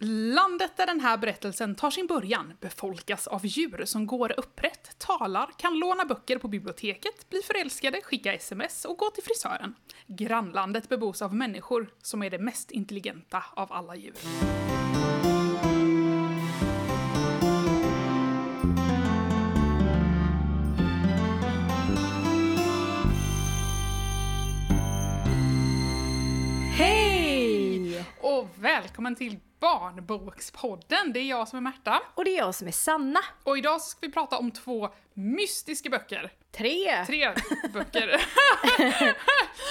Landet där den här berättelsen tar sin början befolkas av djur som går upprätt, talar, kan låna böcker på biblioteket, bli förälskade, skicka sms och gå till frisören. Grannlandet bebos av människor som är det mest intelligenta av alla djur. Välkommen till Barnbokspodden! Det är jag som är Märta. Och det är jag som är Sanna. Och idag ska vi prata om två mystiska böcker. Tre! Tre böcker.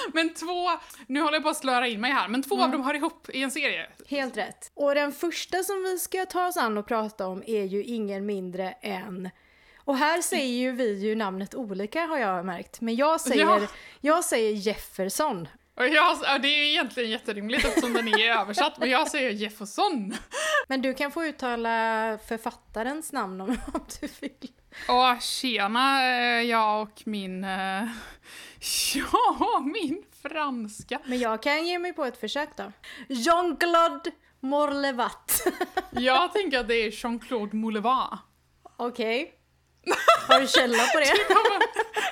men två, nu håller jag på att slöra in mig här, men två Mm. av dem hör ihop i en serie. Helt rätt. Och den första som vi ska ta oss an och prata om är ju ingen mindre än och här säger ju vi ju namnet olika har jag märkt. Men jag säger, Ja. jag säger Jefferson. Och jag, ja, det är ju egentligen jätterimligt eftersom den är översatt, men jag säger Jefferson. Men du kan få uttala författarens namn om, om du vill. Och tjena, eh, jag och min... eh, Ja, min franska. Men jag kan ge mig på ett försök då. Jean-Claude Morlevat. Jag tänker att det är Jean-Claude Moulevard. Okej. Har du källa på det?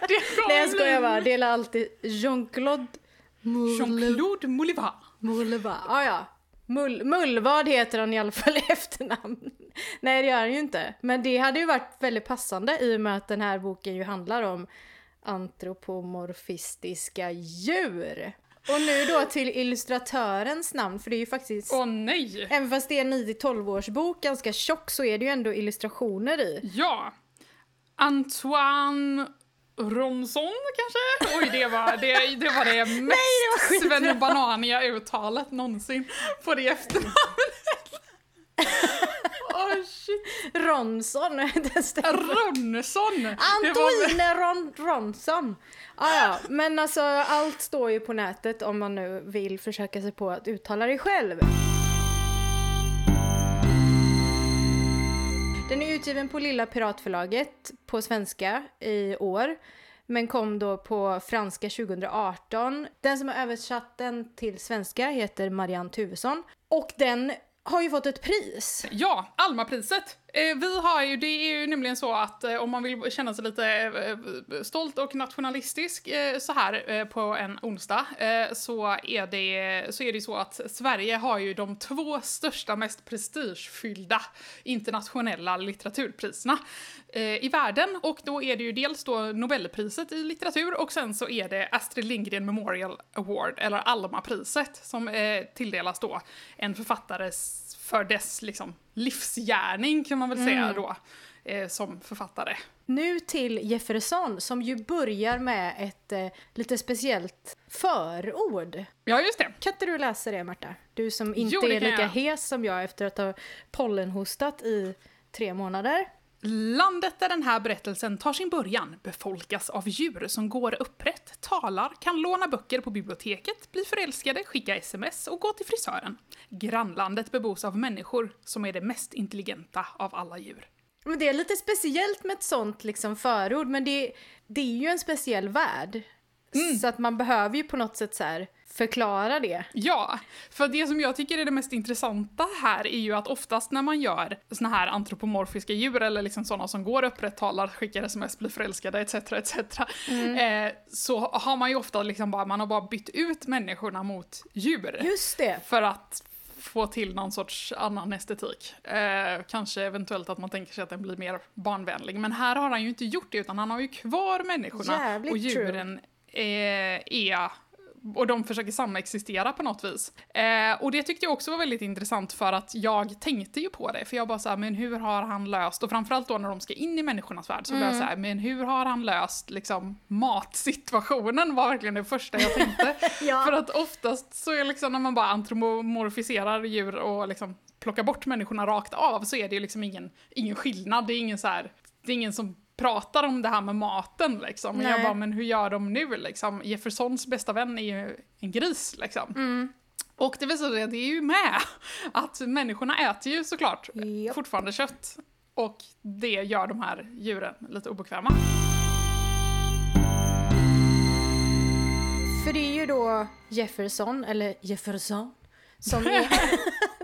Det kommer Nej jag skojar bara, det är alltid Jean-Claude. Jean-Claude Moulevard. Mullvad. Ah, ja. Mull, Mullvad heter han i alla fall i efternamn. Nej det gör han ju inte. Men det hade ju varit väldigt passande i och med att den här boken ju handlar om antropomorfistiska djur. Och nu då till illustratörens namn, för det är ju faktiskt... Åh nej! Även fast det är en 9-12 års bok, ganska tjock, så är det ju ändå illustrationer i. Ja. Antoine Ronson kanske? Oj, det var det, det, var det mest skitbra. svennebananiga uttalet någonsin på det efternamnet. Åh shit. Ronson, det stämmer. Ronson! Antoine Ron Ronson. Ah, ja, men alltså allt står ju på nätet om man nu vill försöka sig på att uttala det själv. Utgiven på Lilla Piratförlaget på svenska i år. Men kom då på franska 2018. Den som har översatt den till svenska heter Marianne Tuvesson. Och den har ju fått ett pris. Ja, Almapriset. Eh, vi har ju, det är ju nämligen så att eh, om man vill känna sig lite eh, stolt och nationalistisk så här på en onsdag så, är det, så är det så att Sverige har ju de två största, mest prestigefyllda internationella litteraturpriserna i världen. Och då är det ju dels då Nobelpriset i litteratur och sen så är det Astrid Lindgren Memorial Award, eller Almapriset, som tilldelas då en författares för dess liksom, livsgärning kan man väl säga då, eh, som författare. Nu till Jefferson som ju börjar med ett eh, lite speciellt förord. Ja, just det. Kan inte du läsa det Marta? Du som inte Jo, är lika jag. hes som jag efter att ha pollenhostat i tre månader. Landet där den här berättelsen tar sin början befolkas av djur som går upprätt, talar, kan låna böcker på biblioteket, bli förälskade, skicka sms och gå till frisören. Grannlandet bebos av människor som är det mest intelligenta av alla djur. Men det är lite speciellt med ett sånt liksom förord, men det, det är ju en speciell värld. Mm. Så att man behöver ju på något sätt så här förklara det. Ja, för det som jag tycker är det mest intressanta här är ju att oftast när man gör såna här antropomorfiska djur eller liksom sådana som går upprätt, talar, skickar sms, blir förälskade etc. etc. Eh, så har man ju ofta liksom bara, man har bara bytt ut människorna mot djur. Just det! För att få till någon sorts annan estetik. Eh, kanske eventuellt att man tänker sig att den blir mer barnvänlig. Men här har han ju inte gjort det utan han har ju kvar människorna Jävligt och djuren eh, är och de försöker samexistera på något vis. Eh, och det tyckte jag också var väldigt intressant för att jag tänkte ju på det, för jag bara såhär, men hur har han löst, och framförallt då när de ska in i människornas värld, så blev jag såhär, men hur har han löst liksom matsituationen var verkligen det första jag tänkte. Ja. För att oftast så är liksom när man bara antropomorfiserar djur och liksom plockar bort människorna rakt av så är det ju liksom ingen, ingen skillnad, det är ingen så här, det är ingen som pratar om det här med maten liksom. Och jag Nej. bara, men hur gör de nu liksom? Jeffersons bästa vän är ju en gris liksom. Mm. Och det visar sig att det är ju med att människorna äter ju såklart Japp. fortfarande kött. Och det gör de här djuren lite obekväma. För det är ju då Jefferson, eller Jefferson, Som är,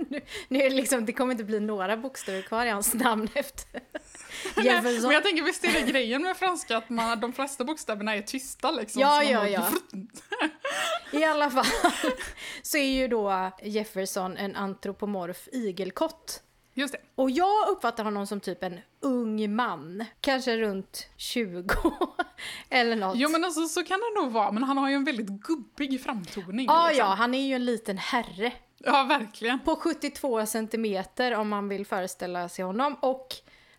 nu, nu är det liksom, det kommer inte bli några bokstäver kvar i hans namn efter Jefferson. Men jag tänker visst är det grejen med franska att man, de flesta bokstäverna är tysta liksom. Ja, ja, ja. I alla fall så är ju då Jefferson en antropomorf igelkott. Just det. Och jag uppfattar honom som typ en ung man. Kanske runt 20 eller något. Jo men alltså så kan det nog vara, men han har ju en väldigt gubbig framtoning. ah, liksom. ja, han är ju en liten herre. Ja, verkligen. På 72 centimeter om man vill föreställa sig honom. Och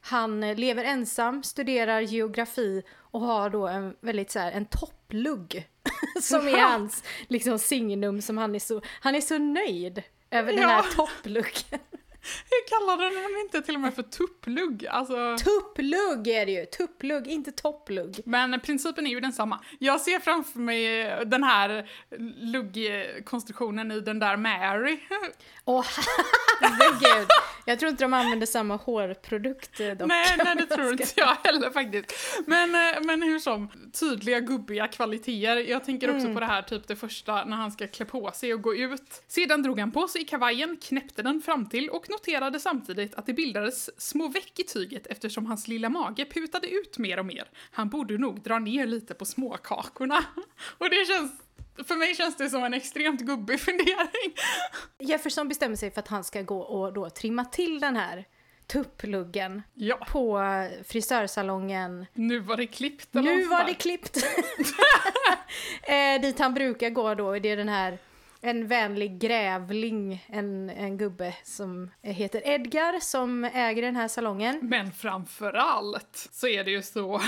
han lever ensam, studerar geografi och har då en väldigt så här, en topplugg. som är hans liksom signum som han är så, han är så nöjd över den Ja. här toppluggen. Hur kallade den inte till och med för tupplugg? Alltså... Tupplugg är det ju, tupplugg, inte topplugg. Men principen är ju densamma. Jag ser framför mig den här luggkonstruktionen i den där Mary. Åh herregud! Jag tror inte de använder samma hårprodukt eh, dock. nej, nej, det tror jag inte jag heller faktiskt. Men, eh, men hur som, tydliga gubbiga kvaliteter. Jag tänker också Mm. på det här typ det första när han ska klä på sig och gå ut. Sedan drog han på sig kavajen, knäppte den fram till och noterade samtidigt att det bildades små veck i tyget eftersom hans lilla mage putade ut mer och mer. Han borde nog dra ner lite på småkakorna. Och det känns för mig känns det som en extremt gubbig fundering. Jefferson bestämmer sig för att han ska gå och då trimma till den här tuppluggen Ja, på frisörsalongen. nu var det klippt Nu var det klippt! eh, dit han brukar gå då, det är den här en vänlig grävling, en, en gubbe som heter Edgar som äger den här salongen. Men framför allt så är det ju så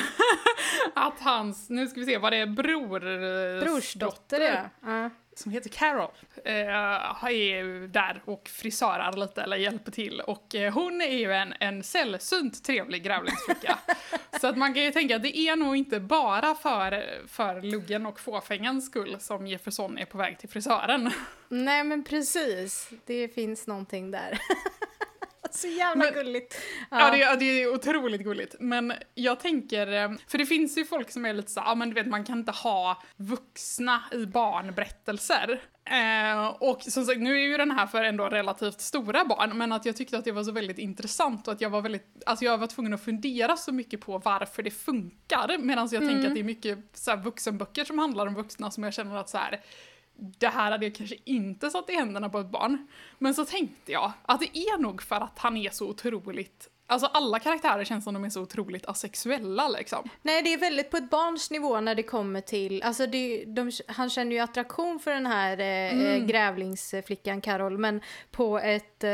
att hans, nu ska vi se vad det är, bror... Brorsdotter ja. Som heter Carol. Eh, är där och frisörar lite eller hjälper till. Och eh, hon är ju en, en sällsynt trevlig grävlingsflicka. så att man kan ju tänka att det är nog inte bara för, för luggen och fåfängans skull som Jefferson är på väg till frisören. Nej men precis, det finns någonting där. Så jävla Men- gulligt. Ja, det, är- det är otroligt gulligt. Men jag tänker, eh, för det finns ju folk som är lite så ja men du vet man kan inte ha vuxna i barnberättelser. Eh, och som sagt, nu är ju den här för ändå relativt stora barn, men att jag tyckte att det var så väldigt intressant och att jag var väldigt, alltså jag var tvungen att fundera så mycket på varför det funkar, medan jag tänker att det är mycket så här vuxenböcker som handlar om vuxna som jag känner att så här det här hade jag kanske inte satt i händerna på ett barn. Men så tänkte jag att det är nog för att han är så otroligt Alltså alla karaktärer känns som de är så otroligt asexuella liksom. Nej, det är väldigt på ett barns nivå när det kommer till, alltså det, de, han känner ju attraktion för den här eh, Mm. grävlingsflickan Carol, men på ett eh,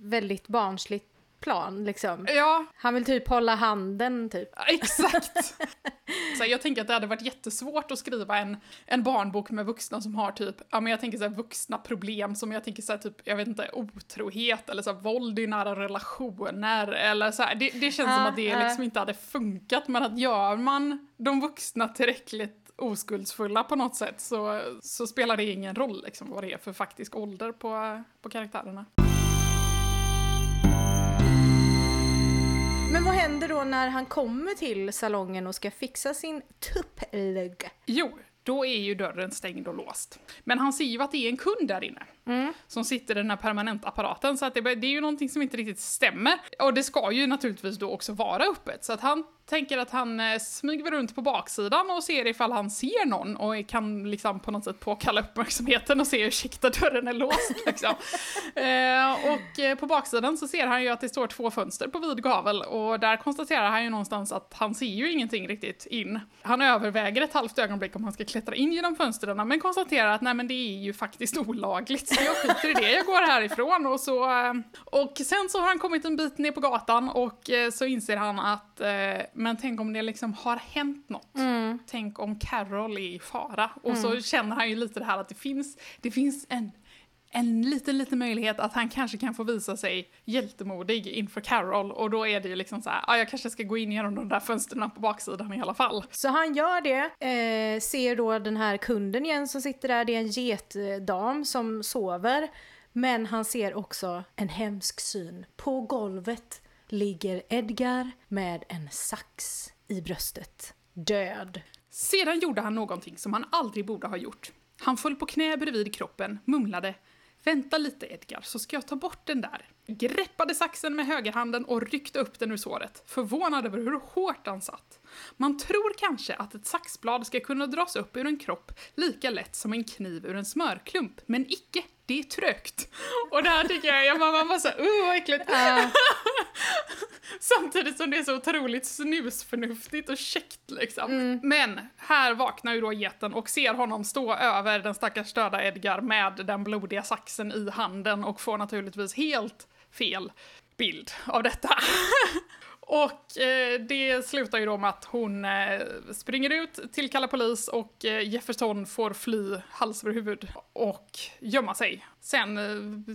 väldigt barnsligt plan liksom. Ja, Han vill typ hålla handen typ. exakt. så jag tänker att det hade varit jättesvårt att skriva en, en barnbok med vuxna som har typ, ja men jag tänker så här vuxna problem som jag tänker så här typ, jag vet inte, otrohet eller så här våld i nära relationer eller så här. Det, det känns som Ja, att det ja. liksom inte hade funkat men att gör man de vuxna tillräckligt oskuldsfulla på något sätt så, så spelar det ingen roll liksom vad det är för faktisk ålder på, på karaktärerna. Men vad händer då när han kommer till salongen och ska fixa sin tupplugg? Jo, då är ju dörren stängd och låst. Men han ser ju att det är en kund där inne. Som sitter i den här permanentapparaten, så att det, det är ju någonting som inte riktigt stämmer. Och det ska ju naturligtvis då också vara öppet, så att han tänker att han eh, smyger runt på baksidan och ser ifall han ser någon och kan liksom på något sätt påkalla uppmärksamheten och se ursäkta dörren är låst liksom. eh, och eh, på baksidan så ser han ju att det står två fönster på vid gavel och där konstaterar han ju någonstans att han ser ju ingenting riktigt in. Han överväger ett halvt ögonblick om han ska klättra in genom fönstren men konstaterar att nej men det är ju faktiskt olagligt så jag skiter i det, jag går härifrån och så... Och sen så har han kommit en bit ner på gatan och så inser han att eh, men tänk om det liksom har hänt något. Tänk om Carol är i fara. Och så känner han ju lite det här att det finns, det finns en en liten, liten möjlighet att han kanske kan få visa sig hjältemodig inför Carol och då är det ju liksom så här, ja jag kanske ska gå in genom de där fönstren på baksidan i alla fall. Så han gör det, eh, ser då den här kunden igen som sitter där, det är en getdam som sover. Men han ser också en hemsk syn. På golvet ligger Edgar med en sax i bröstet. Död. Sedan gjorde han någonting som han aldrig borde ha gjort. Han föll på knä bredvid kroppen, mumlade Vänta lite Edgar, så ska jag ta bort den där. Greppade saxen med högerhanden och ryckte upp den ur såret, förvånad över hur hårt han satt. Man tror kanske att ett saxblad ska kunna dras upp ur en kropp lika lätt som en kniv ur en smörklump, men icke, det är trögt. Och det här tycker jag, jag man bara såhär, uh vad äckligt. Uh. Samtidigt som det är så otroligt snusförnuftigt och käckt liksom. Mm. Men här vaknar ju då geten och ser honom stå över den stackars döda Edgar med den blodiga saxen i handen och får naturligtvis helt fel bild av detta. Och eh, det slutar ju då med att hon eh, springer ut, tillkallar polis och eh, Jefferson får fly hals över huvud och gömma sig. Sen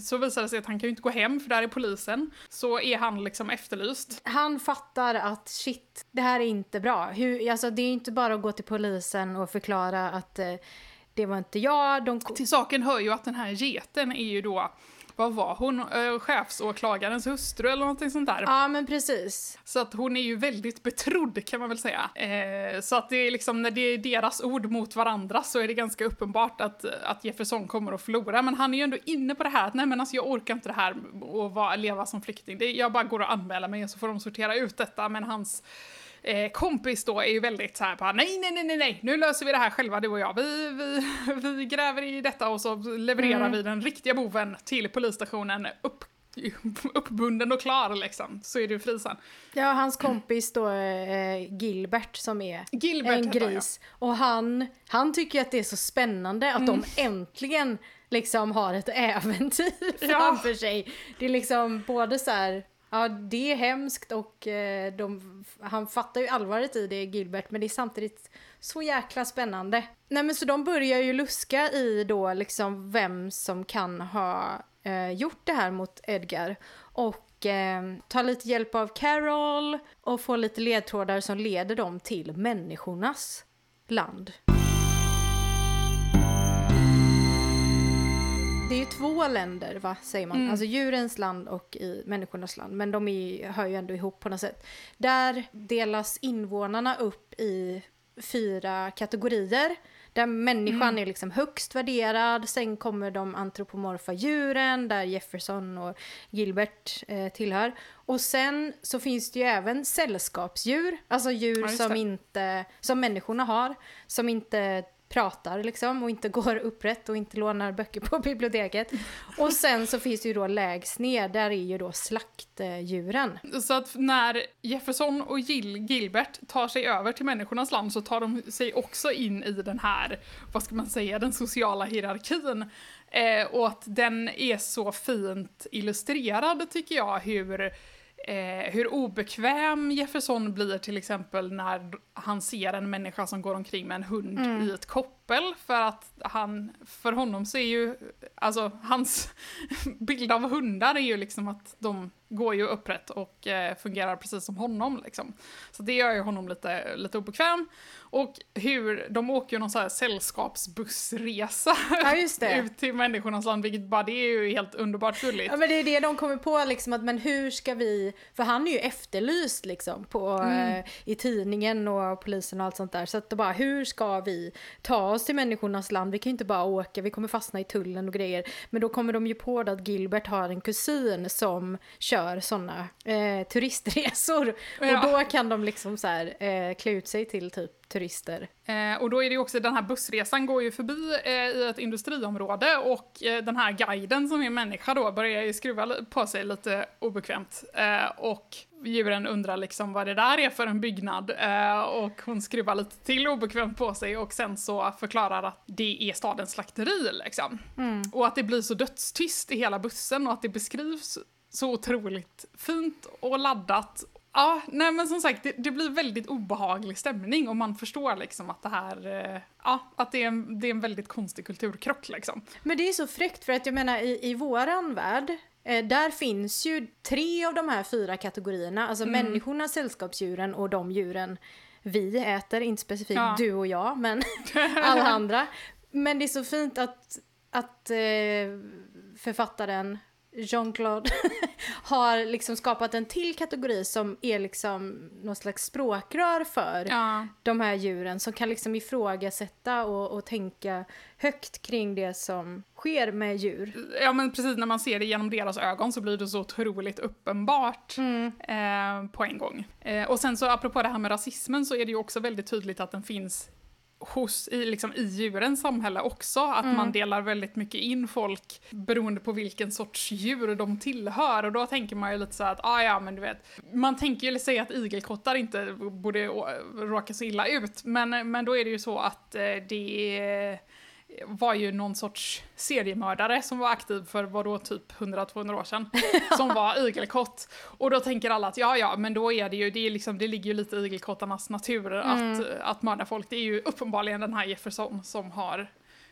så visar det sig att han kan ju inte gå hem för där är polisen. Så är han liksom efterlyst. Han fattar att shit, det här är inte bra. Hur, alltså, det är inte bara att gå till polisen och förklara att det var inte jag. De... Till saken hör ju att den här geten är ju då vad var hon, äh, chefsåklagarens hustru eller någonting sånt där. Ja men precis. Så att hon är ju väldigt betrodd kan man väl säga. Eh, så att det är liksom när det är deras ord mot varandra så är det ganska uppenbart att, att Jefferson kommer att förlora. Men han är ju ändå inne på det här att nej men alltså jag orkar inte det här och vara, leva som flykting. Det, jag bara går och anmäler mig och så får de sortera ut detta. Men hans eh, kompis då är ju väldigt så här på nej, nej, nej, nej, nej, nu löser vi det här själva du och jag. Vi, vi, vi gräver i detta och så levererar mm. vi den riktiga boven till polisstationen upp uppbunden och klar liksom, så är du fri sen. Ja, hans kompis då, eh, Gilbert, som är Gilbert en gris. Och han, han tycker att det är så spännande att mm. de äntligen liksom har ett äventyr framför ja. sig. Det är liksom både så här, Ja, det är hemskt och eh, de, han fattar ju allvaret i det, Gilbert, men det är samtidigt så jäkla spännande. Nej men så de börjar ju luska i då liksom vem som kan ha eh, gjort det här mot Edgar. Och eh, tar lite hjälp av Carol och får lite ledtrådar som leder dem till människornas land. Det är ju två länder, va, säger man. Mm. Alltså djurens land och i människornas land. Men de är, hör ju ändå ihop på något sätt. Där delas invånarna upp i fyra kategorier. Där människan mm. är liksom högst värderad, sen kommer de antropomorfa djuren där Jefferson och Gilbert eh, tillhör. Och sen så finns det ju även sällskapsdjur, alltså djur ja, som inte, som människorna har, som inte pratar liksom och inte går upprätt och inte lånar böcker på biblioteket. Och sen så finns det ju då lägst ner, där är ju då slaktdjuren. Så att när Jefferson och Gil Gilbert tar sig över till människornas land så tar de sig också in i den här, vad ska man säga, den sociala hierarkin. Eh, och att den är så fint illustrerad tycker jag, hur Eh, hur obekväm Jefferson blir till exempel när han ser en människa som går omkring med en hund mm. i ett koppel. För att han, för honom så är ju, alltså hans bild av hundar är ju liksom att de går ju upprätt och eh, fungerar precis som honom liksom. Så det gör ju honom lite, lite obekväm. Och hur, de åker ju någon sån här sällskapsbussresa ja, ut till människornas land, vilket bara det är ju helt underbart gulligt. Ja men det är det de kommer på liksom att men hur ska vi, för han är ju efterlyst liksom på, mm. eh, i tidningen och polisen och allt sånt där. Så att bara hur ska vi ta oss till människornas land? Vi kan ju inte bara åka, vi kommer fastna i tullen och grejer. Men då kommer de ju på det att Gilbert har en kusin som kör sådana eh, turistresor. Ja. Och då kan de liksom så här eh, klä ut sig till typ turister. Eh, och då är det också, den här bussresan går ju förbi eh, i ett industriområde och eh, den här guiden som är människa då börjar ju skruva på sig lite obekvämt. Eh, och djuren undrar liksom vad det där är för en byggnad eh, och hon skruvar lite till obekvämt på sig och sen så förklarar att det är stadens slakteri liksom. Mm. Och att det blir så dödstyst i hela bussen och att det beskrivs så otroligt fint och laddat Ja, nej men som sagt, det, det, blir väldigt obehaglig stämning och man förstår liksom att det här, eh, ja, att det är, en, det är en väldigt konstig kulturkrock liksom. Men det är så fräckt för att jag menar i, i våran värld, eh, där finns ju tre av de här fyra kategorierna, alltså mm. människorna, sällskapsdjuren och de djuren vi äter, inte specifikt ja. du och jag, men alla andra. Men det är så fint att, att eh, författaren Jean-Claude har liksom skapat en till kategori som är liksom någon slags språkrör för Ja. de här djuren som kan liksom ifrågasätta och, och tänka högt kring det som sker med djur. ja, men precis när man ser det genom deras ögon så blir det så otroligt uppenbart Mm. eh, på en gång. Eh, och sen så apropå det här med rasismen så är det ju också väldigt tydligt att den finns hos, i, liksom, i djurens samhälle också, att Mm. man delar väldigt mycket in folk beroende på vilken sorts djur de tillhör och då tänker man ju lite så här att, ah, ja men du vet, man tänker ju säga att igelkottar inte borde råka så illa ut, men, men då är det ju så att eh, det var ju någon sorts seriemördare som var aktiv för vadå, typ 100-200 år sedan, som var igelkott. Och då tänker alla att ja, ja, men då är det ju, det, är liksom, det ligger ju lite i igelkottarnas natur att, att mörda folk. Det är ju uppenbarligen den här Jefferson som har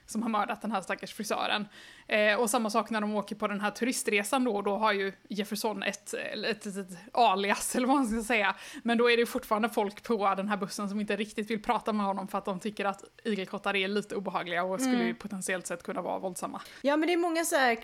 som har mördat den här stackars frisören. Eh, och samma sak när de åker på den här turistresan då, då har ju Jefferson ett, ett, ett, ett alias, eller vad man ska säga. Men då är det ju fortfarande folk på den här bussen som inte riktigt vill prata med honom för att de tycker att igelkottar är lite obehagliga och skulle ju potentiellt sett kunna vara våldsamma. Ja men det är många så här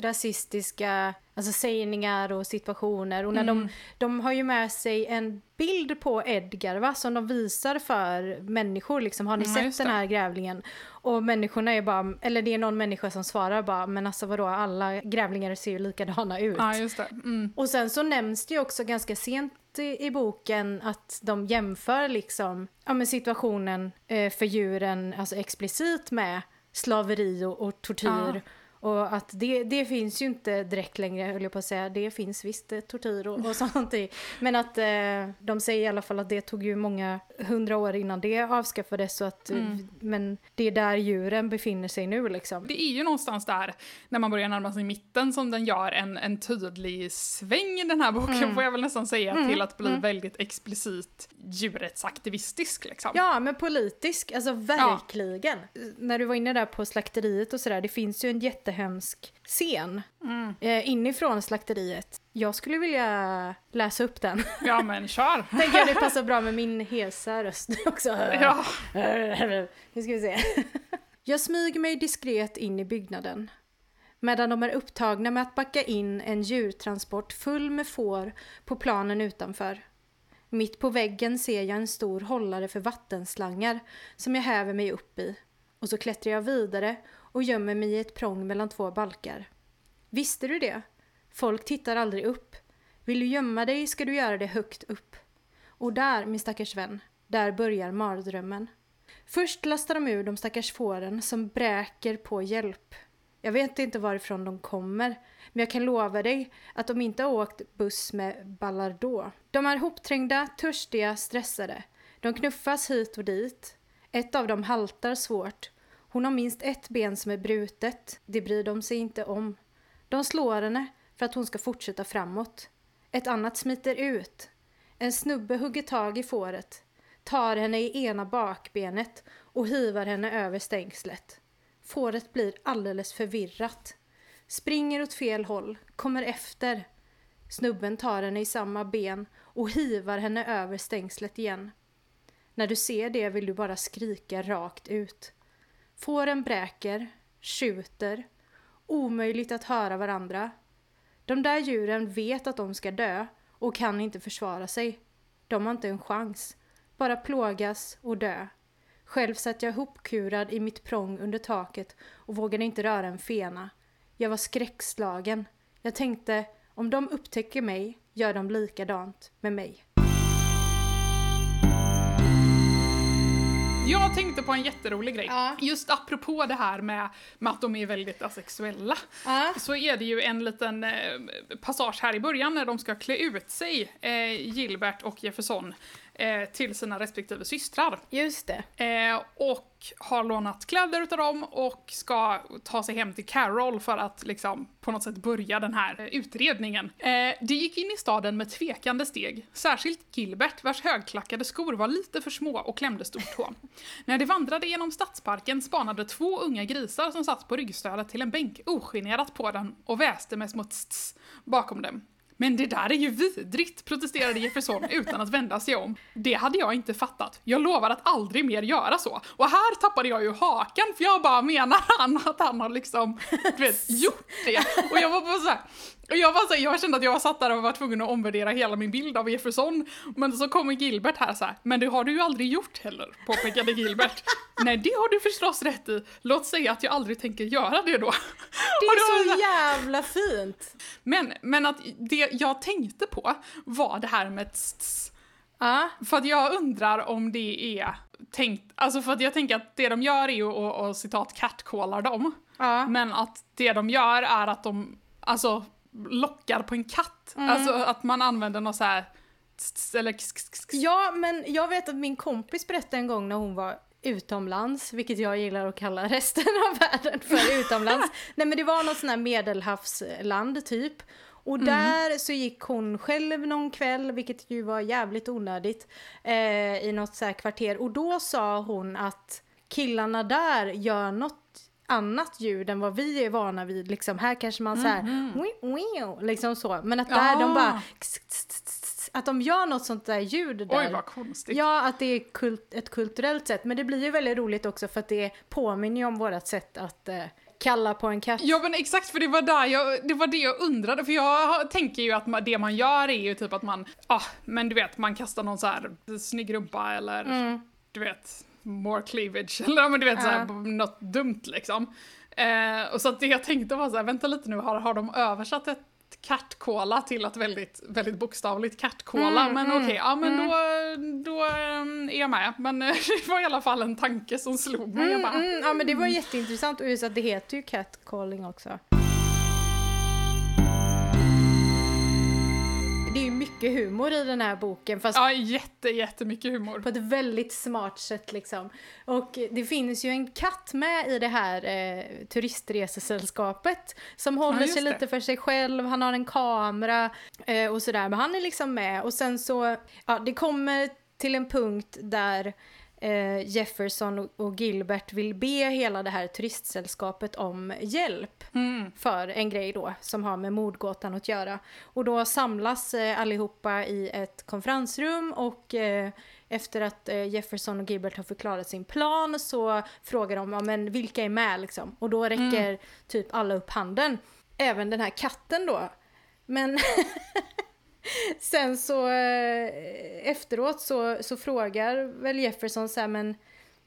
rasistiska alltså sägningar och situationer och när Mm. de, de har ju med sig en bild på Edgar va, som de visar för människor liksom, har ni Ja, sett den här grävlingen? Och människorna är bara, eller det är någon människa som svarar bara, men alltså vadå, alla grävlingar ser ju likadana ut. Ja, just det. Mm. Och sen så nämns det ju också ganska sent i, i boken att de jämför liksom, ja men situationen eh, för djuren, alltså explicit med slaveri och, och tortyr. Ja. Och att det, det finns ju inte direkt längre, höll jag på att säga. Det finns visst tortyr och, och sånt. i. Men att eh, de säger i alla fall att det tog ju många hundra år innan det avskaffades. Så att, Mm. Men det är där djuren befinner sig nu liksom. Det är ju någonstans där, när man börjar närma sig mitten, som den gör en, en tydlig sväng i den här boken, får jag väl nästan säga, till att bli väldigt explicit djurrättsaktivistisk. Liksom. Ja, men politisk, alltså verkligen. När du var inne där på slakteriet och sådär, det finns ju en jättehemsk scen Mm. eh, inifrån slakteriet. Jag skulle vilja läsa upp den. Ja, men kör! Tänker det passar bra med min hesa röst också. Ja. Nu ska vi se. Jag smyger mig diskret in i byggnaden. Medan de är upptagna med att backa in en djurtransport full med får på planen utanför. Mitt på väggen ser jag en stor hållare för vattenslangar som jag häver mig upp i. Och så klättrar jag vidare och gömmer mig i ett prång mellan två balkar. Visste du det? Folk tittar aldrig upp. Vill du gömma dig ska du göra det högt upp. Och där, min stackars vän, där börjar mardrömmen. Först lastar de ur de stackars fåren som bräker på hjälp. Jag vet inte varifrån de kommer, men jag kan lova dig att de inte har åkt buss med Ballardot. De är hopträngda, törstiga, stressade. De knuffas hit och dit. Ett av dem haltar svårt. Hon har minst ett ben som är brutet. Det bryr de sig inte om. De slår henne för att hon ska fortsätta framåt. Ett annat smiter ut. En snubbe hugger tag i fåret, tar henne i ena bakbenet och hivar henne över stängslet. Fåret blir alldeles förvirrat. Springer åt fel håll, kommer efter. Snubben tar henne i samma ben och hivar henne över stängslet igen. När du ser det vill du bara skrika rakt ut. Fåren bräker, skjuter, omöjligt att höra varandra. De där djuren vet att de ska dö och kan inte försvara sig. De har inte en chans. Bara plågas och dö. Själv satt jag hopkurad i mitt prång under taket och vågade inte röra en fena. Jag var skräckslagen. Jag tänkte, om de upptäcker mig gör de likadant med mig. Jag tänkte på en jätterolig grej. Ja. Just apropå det här med, med att de är väldigt asexuella. Ja. Så är det ju en liten eh, passage här i början när de ska klä ut sig, eh, Gilbert och Jefferson, eh, till sina respektive systrar. Just det. Eh, och har lånat kläder utav dem och ska ta sig hem till Carol för att liksom på något sätt börja den här eh, utredningen. Eh, det gick in i staden med tvekande steg, särskilt Gilbert vars högklackade skor var lite för små och klämde stortå. När de vandrade genom stadsparken spanade två unga grisar som satt på ryggstödet till en bänk ogenerat på den och väste med små tss bakom dem. Men det där är ju vidrigt, protesterade Jefferson utan att vända sig om. Det hade jag inte fattat. Jag lovar att aldrig mer göra så. Och här tappade jag ju hakan för jag bara menar han att han har liksom, du vet, gjort det? Och jag var bara så här, och jag, var så jag kände att jag var satt där och var tvungen att omvärdera hela min bild av Jefferson. Men så kommer Gilbert här så här, men det har du ju aldrig gjort heller, påpekade Gilbert. Nej, det har du förstås rätt i. Låt säga att jag aldrig tänker göra det då. Det är så jävla fint! Men, men att det jag tänkte på var det här med tss, Ja, För att jag undrar om det är tänkt, alltså för att jag tänker att det de gör är ju att, citat catcallar dem. ja. Men att det de gör är att de, alltså lockar på en katt. Mm. Alltså att man använder något så här eller. Ja, men jag vet att min kompis berättade en gång när hon var utomlands, vilket jag gillar att kalla resten av världen för utomlands. Nej men det var något sån här medelhavsland typ. Och där så gick hon själv någon kväll, vilket ju var jävligt onödigt, eh, i något så här kvarter. Och då sa hon att killarna där gör något annat ljud än vad vi är vana vid. Liksom, här kanske man så här, "Wii, wii", liksom så. Men att där de Ah. bara, att de gör något sånt där ljud där. Oj vad konstigt. Ja, att det är kult, ett kulturellt sätt. Men det blir ju väldigt roligt också för att det påminner ju om vårt sätt att eh, kalla på en katt. Ja men exakt för det var där jag, det var det jag undrade för jag tänker ju att det man gör är ju typ att man, ah men du vet man kastar någon så här snygg rumpa eller Mm. du vet more cleavage eller men du vet så här, Ja. något dumt liksom. Eh, och så att det jag tänkte var så här, vänta lite nu, har, har de översatt ett catcalla till att väldigt, väldigt bokstavligt catcalla? Mm, men mm, okej, ja men då, då eh, är jag med. Men eh, det var i alla fall en tanke som slog mig. Mm, bara, mm, ja men det var jätteintressant och just att det heter ju catcalling också. Mycket humor i den här boken fast Ja, jätte, jättemycket humor. på ett väldigt smart sätt liksom. Och det finns ju en katt med i det här eh, turistresesällskapet som håller just sig det. lite för sig själv, han har en kamera eh, och sådär, men han är liksom med och sen så, ja det kommer till en punkt där eh, Jefferson och, och Gilbert vill be hela det här turistsällskapet om hjälp Mm. för en grej då som har med mordgåtan att göra. Och då samlas eh, allihopa i ett konferensrum och eh, efter att eh, Jefferson och Gilbert har förklarat sin plan så frågar de ja, men vilka är med liksom. Och då räcker typ alla upp handen. Även den här katten då. Men sen så eh, efteråt så, så frågar väl Jefferson så här men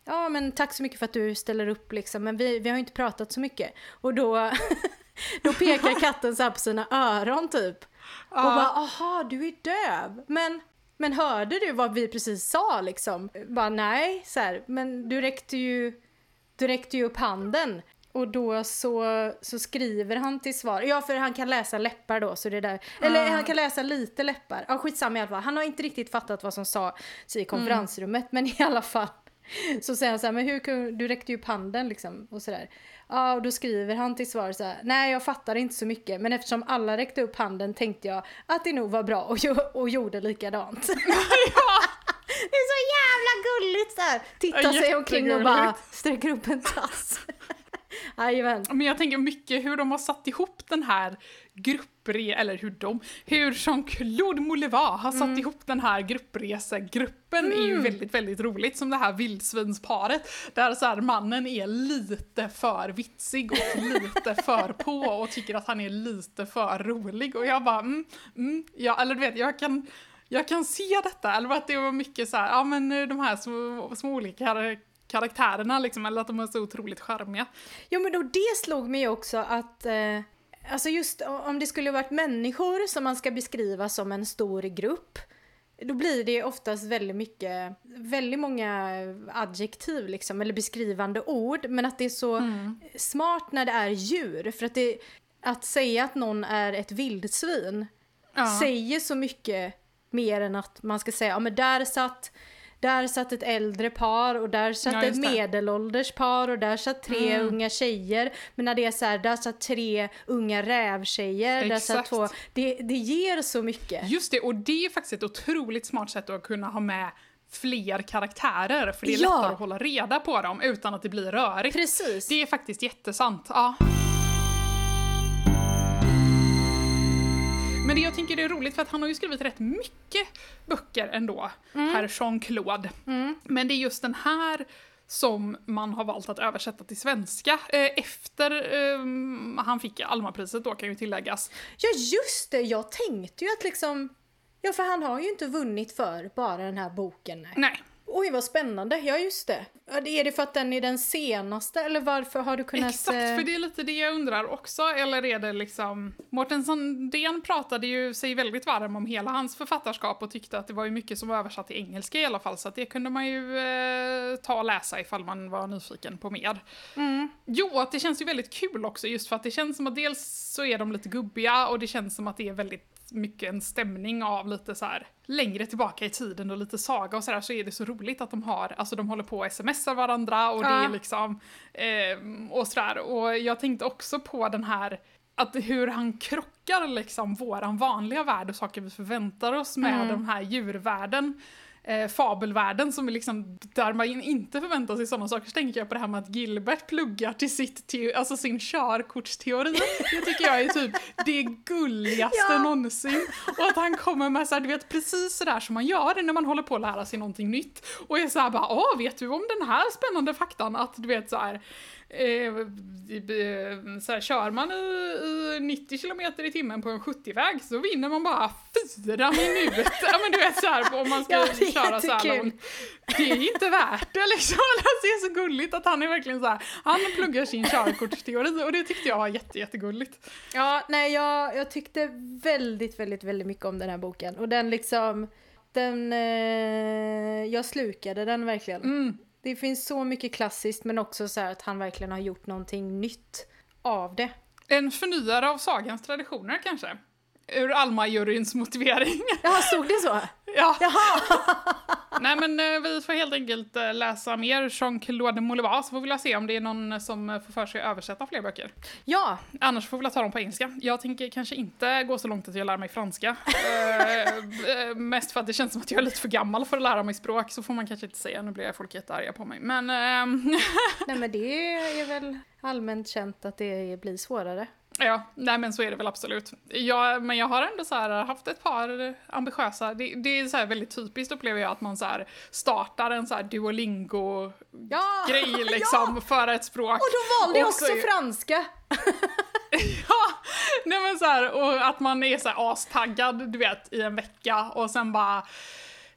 Ja men tack så mycket för att du ställer upp liksom men vi, vi har ju inte pratat så mycket. Och då, då pekar katten så på sina öron typ. Och bara aha du är döv. Men, men hörde du vad vi precis sa liksom? Bara nej så här, men du räckte ju, du räckte ju upp handen. Och då så, så skriver han till svar. Ja, för han kan läsa läppar då, så det är där. Eller han kan läsa lite läppar. Ja, skitsamma i alla fall. Han har inte riktigt fattat vad som sa i konferensrummet, men i alla fall. Så säger han så här, men hur kunde, du räckte ju upp handen liksom och sådär. Ja, och då skriver han till svar så här, nej jag fattar inte så mycket, men eftersom alla räckte upp handen tänkte jag att det nog var bra och, och gjorde likadant. Det är så jävla gulligt så här. Titta Ja, sig omkring och bara sträcker upp en tass. Jajamän. Men jag tänker mycket hur de har satt ihop den här gruppre... Eller hur de... Hur Jean-Claude Moulevard har satt ihop den här gruppresegruppen är ju väldigt, väldigt roligt. Som det här vildsvinsparet. Där så här mannen är lite för vitsig och lite för på och tycker att han är lite för rolig. Och jag bara mm, mm, ja, eller du vet, jag kan... Jag kan se detta, eller att det var mycket så här, ja men de här små, små olika karaktärerna liksom, eller att de är så otroligt charmiga. Jo men då det slog mig också att eh, Alltså just om det skulle varit människor som man ska beskriva som en stor grupp då blir det oftast väldigt mycket, väldigt många adjektiv liksom, eller beskrivande ord. Men att det är så smart när det är djur. För att det, att säga att någon är ett vildsvin Ja. säger så mycket mer än att man ska säga, ja men där satt där satt ett äldre par och där satt Ja, ett medelålders par och där satt tre Mm. unga tjejer. Men när det är så här, där satt tre unga rävtjejer, där satt två. Det, det ger så mycket. Just det, och det är faktiskt ett otroligt smart sätt att kunna ha med fler karaktärer, för det är Ja. lättare att hålla reda på dem utan att det blir rörigt. Precis. Det är faktiskt jättesant. Ja. Men det jag tänker är roligt för att han har ju skrivit rätt mycket böcker ändå, herr Jean-Claude. Men det är just den här som man har valt att översätta till svenska eh, efter eh, han fick Almapriset då kan ju tilläggas. Ja just det, jag tänkte ju att liksom... Ja för han har ju inte vunnit för bara den här boken. Nej. Nej, Oj vad spännande, ja just det. Är det för att den är den senaste eller varför har du kunnat... Exakt, eh, för det är lite det jag undrar också. Eller är det liksom... Mårten Sandén pratade ju sig väldigt varm om hela hans författarskap och tyckte att det var ju mycket som var översatt till engelska i alla fall. Så att det kunde man ju eh, ta och läsa ifall man var nyfiken på mer. Mm. Jo, att det känns ju väldigt kul också just för att det känns som att dels så är de lite gubbiga och det känns som att det är väldigt mycket en stämning av lite så här längre tillbaka i tiden och lite saga och sådär så är det så roligt att de har, alltså de håller på och smsar varandra och det Ja. är liksom eh, och sådär och jag tänkte också på den här att hur han krockar liksom våran vanliga värld och saker vi förväntar oss med Mm. den här djurvärlden eh, fabelvärlden som är liksom, där man inte förväntar sig sådana saker så tänker jag på det här med att Gilbert pluggar till sitt te- alltså sin körkortsteori. Det tycker jag är typ det gulligaste Ja. någonsin. Och att han kommer med så här, du vet precis sådär som man gör när man håller på att lära sig någonting nytt. Och är såhär bara, åh vet du om den här spännande faktan att du vet så här. Eh, eh, så här, kör man i, i 90 km i timmen på en 70-väg så vinner man bara fyra minuter. ja men du vet så här, om man ska Ja, köra så här långt. Det är inte värt det liksom. Alltså, det är så gulligt att han är verkligen så här, han pluggar sin körkortsteori och det tyckte jag var jätte, jättegulligt. Ja, nej jag, jag tyckte väldigt, väldigt, väldigt mycket om den här boken. Och den liksom, den, eh, jag slukade den verkligen. Mm. Det finns så mycket klassiskt men också så här att han verkligen har gjort någonting nytt av det. En förnyare av sagans traditioner kanske? Ur Alma-juryns motivering. Jaha, stod det så? ja. Jaha! Nej men eh, vi får helt enkelt eh, läsa mer Jean-Claude Molivar så får vi se om det är någon som eh, får för sig att översätta fler böcker. Ja, Annars får vi ta dem på engelska. Jag tänker kanske inte gå så långt att jag lär mig franska. Eh, eh, mest för att det känns som att jag är lite för gammal för att lära mig språk, så får man kanske inte säga. Nu blir folk jättearga på mig. Men ehm, nej men det är väl allmänt känt att det blir svårare. Ja, nej men så är det väl absolut. Jag, men jag har ändå så här haft ett par ambitiösa, det, det är så här väldigt typiskt upplever jag att man så här startar en så här Duolingo-grej Ja! liksom för ett språk. Och då valde jag så också är- franska! Ja, nej men så här, och att man är så här astaggad, du vet, i en vecka och sen bara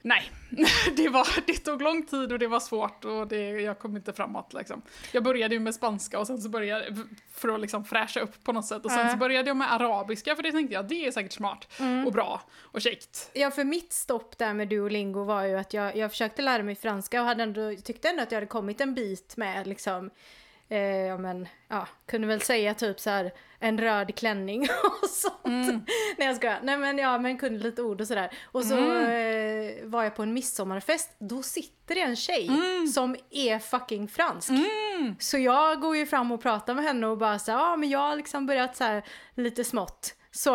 Nej, det, var, det tog lång tid och det var svårt och det, jag kom inte framåt liksom. Jag började ju med spanska och sen så började för att liksom fräscha upp på något sätt och sen så började jag med arabiska för det tänkte jag, det är säkert smart och bra och käckt. Ja, för mitt stopp där med Duolingo var ju att jag, jag försökte lära mig franska och hade ändå, tyckte ändå att jag hade kommit en bit med liksom Eh, ja men, ja, kunde väl säga typ så här en röd klänning och sånt. Nej jag skojar. Nej men ja, men kunde lite ord och sådär. Och så eh, var jag på en midsommarfest, då sitter det en tjej som är fucking fransk. Så jag går ju fram och pratar med henne och bara så här, ja men jag har liksom börjat så här lite smått. Så,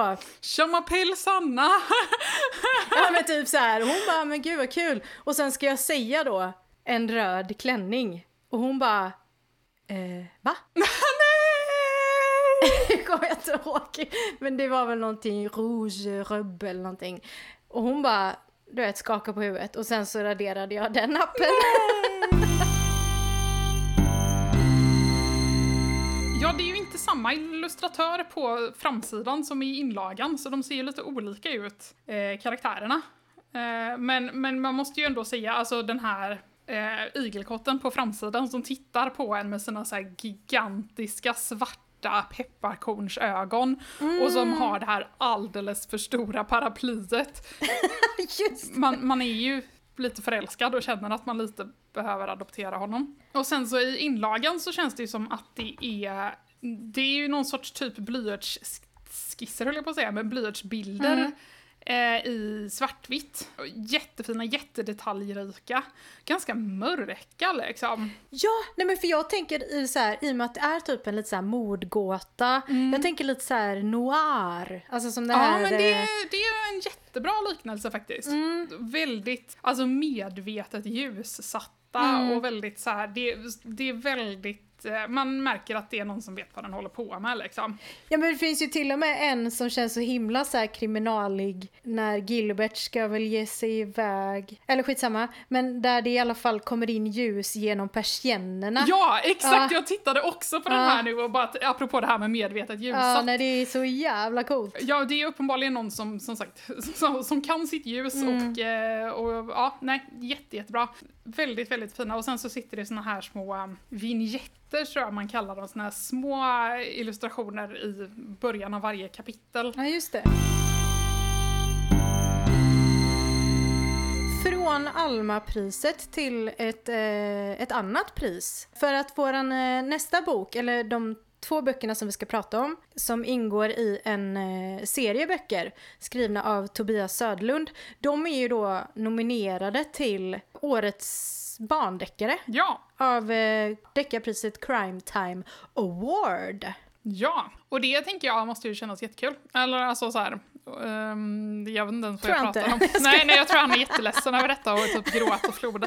Je m'appelle Sanna! Ja men typ så här. hon bara, men gud vad kul. Och sen ska jag säga då, en röd klänning. Och hon bara, eh, va? Kommer jag inte ihåg. Men det var väl någonting rouge, rubb eller någonting. Och hon bara, du vet, skakade på huvudet. Och sen så raderade jag den appen. Ja, det är ju inte samma illustratör på framsidan som i inlagan, så de ser ju lite olika ut, eh, karaktärerna. Eh, men, men man måste ju ändå säga, alltså den här eh, igelkotten på framsidan som tittar på en med sina så här gigantiska svarta pepparkornsögon och som har det här alldeles för stora paraplyet. Man, man är ju lite förälskad och känner att man lite behöver adoptera honom. Och sen så i inlagan så känns det ju som att det är, det är ju någon sorts typ blyertsskisser höll jag på att säga, men blyertsbilder. Eh, I svartvitt. Jättefina, jättedetaljrika. Ganska mörka liksom. Ja, nej men för jag tänker i så här, i och med att det är typ en lite så här mordgåta. Jag tänker lite så här noir. Alltså som det Ja, här. men det, eh, det är en jättebra liknelse faktiskt. Mm. Väldigt, alltså medvetet ljussatta Mm. och väldigt så här, det, det är väldigt eh, man märker att det är någon som vet vad den håller på med liksom. Ja men det finns ju till och med en som känns så himla så här kriminalig när Gilbert ska väl ge sig iväg, eller skitsamma, men där det i alla fall kommer in ljus genom persiennerna. Ja, exakt! Ja. Jag tittade också på den Ja. här nu och bara, apropå det här med medvetet ljussatt. Ja, nej det är så jävla coolt. Ja, det är uppenbarligen någon som, som sagt, som, som kan sitt ljus Mm. och, eh, och ja, nej, jätte, jättebra. Väldigt, väldigt fina. Och sen så sitter det såna här små um, vignetter tror jag man kallar dem, såna här små illustrationer i början av varje kapitel. Ja, just det. Från Alma-priset till ett, eh, ett annat pris. För att våran eh, nästa bok, eller de två böckerna som vi ska prata om, som ingår i en eh, serie böcker skrivna av Tobias Södlund, de är ju då nominerade till årets barndeckare Ja, av eh, deckarpriset Crime Time Award. ja. Och det tänker jag måste ju kännas jättekul. Eller alltså så här. Ehm, jag vet inte ens vad jag jag pratar om. Nej, nej, jag tror han är jätteledsen över detta och typ gråt och flod.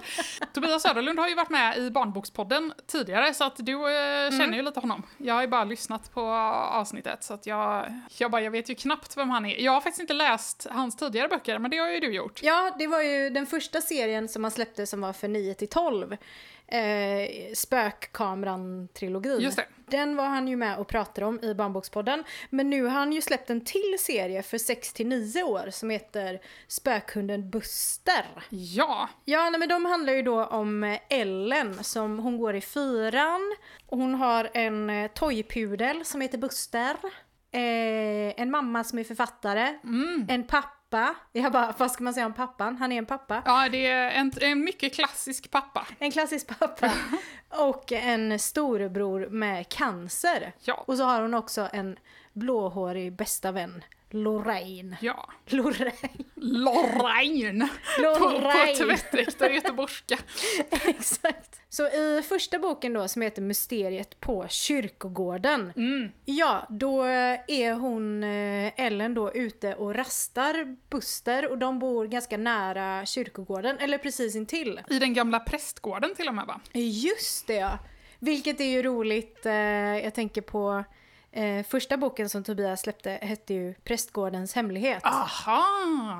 Tobias Söderlund har ju varit med i Barnbokspodden tidigare så att du eh, känner ju lite honom. Jag har ju bara lyssnat på avsnittet så att jag, jag, bara, jag vet ju knappt vem han är. Jag har faktiskt inte läst hans tidigare böcker men det har ju du gjort. Ja, det var ju den första serien som han släppte som var för 9 till 12. Eh, Spökkameran-trilogin. Just det. Den var han ju med och pratade om i Barnbokspodden. Men nu har han ju släppt en till serie för 6 till 9 år som heter Spökhunden Buster. Ja, Ja, nej, men de handlar ju då om eh, Ellen som hon går i fyran. Hon har en eh, toypudel som heter Buster. Eh, en mamma som är författare. En pappa. Jag bara, vad ska man säga om pappan? Han är en pappa. ja det är en, en mycket klassisk pappa. En klassisk pappa. Och en storebror med cancer. Ja, Och så har hon också en blåhårig bästa vän. Lorraine. ja. Lorraine. Lorraine! På, på tvättäkta göteborgska. Exakt. Så i första boken då som heter Mysteriet på kyrkogården. Mm. Ja, då är hon, eh, Ellen då, ute och rastar Buster och de bor ganska nära kyrkogården, eller precis intill. I den gamla prästgården till och med va? Just det ja! Vilket är ju roligt, eh, jag tänker på eh, första boken som Tobias släppte hette ju Prästgårdens hemlighet. Aha!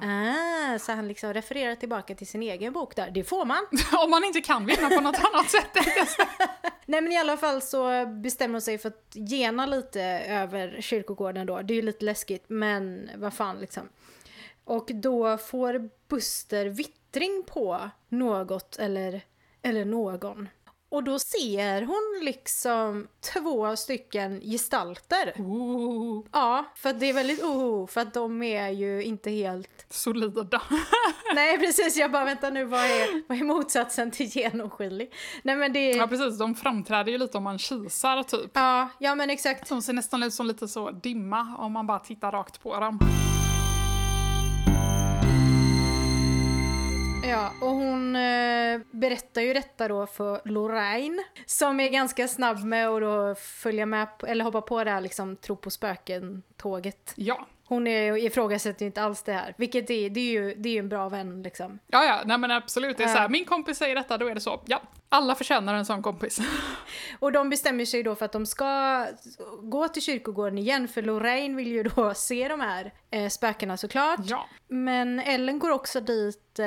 Ah, så han liksom refererar tillbaka till sin egen bok där. Det får man! Om man inte kan vinna på något annat sätt. Nej men i alla fall så bestämmer hon sig för att gena lite över kyrkogården då. Det är ju lite läskigt men vad fan liksom. Och då får Buster vittring på något eller, eller någon. Och då ser hon liksom två stycken gestalter. Ooh, Ja, för det är väldigt oho, för att de är ju inte helt... solida. Nej precis, jag bara vänta nu, vad är, vad är motsatsen till genomskinlig? Nej men det Ja precis, de framträder ju lite om man kisar typ. Ja, ja men exakt. De ser nästan ut som lite så dimma om man bara tittar rakt på dem. Ja, och hon eh, berättar ju detta då för Lorraine som är ganska snabb med att då följa med, på, eller hoppa på det här liksom tro på spöken-tåget. Ja. Hon är, ifrågasätter ju inte alls det här, vilket är, det är ju det är ju en bra vän liksom. Ja, ja, nej men absolut. Det är så här, min kompis säger detta, då är det så. Ja, alla förtjänar en sån kompis. Och de bestämmer sig då för att de ska gå till kyrkogården igen för Lorraine vill ju då se de här eh, spökena såklart. Ja. Men Ellen går också dit eh,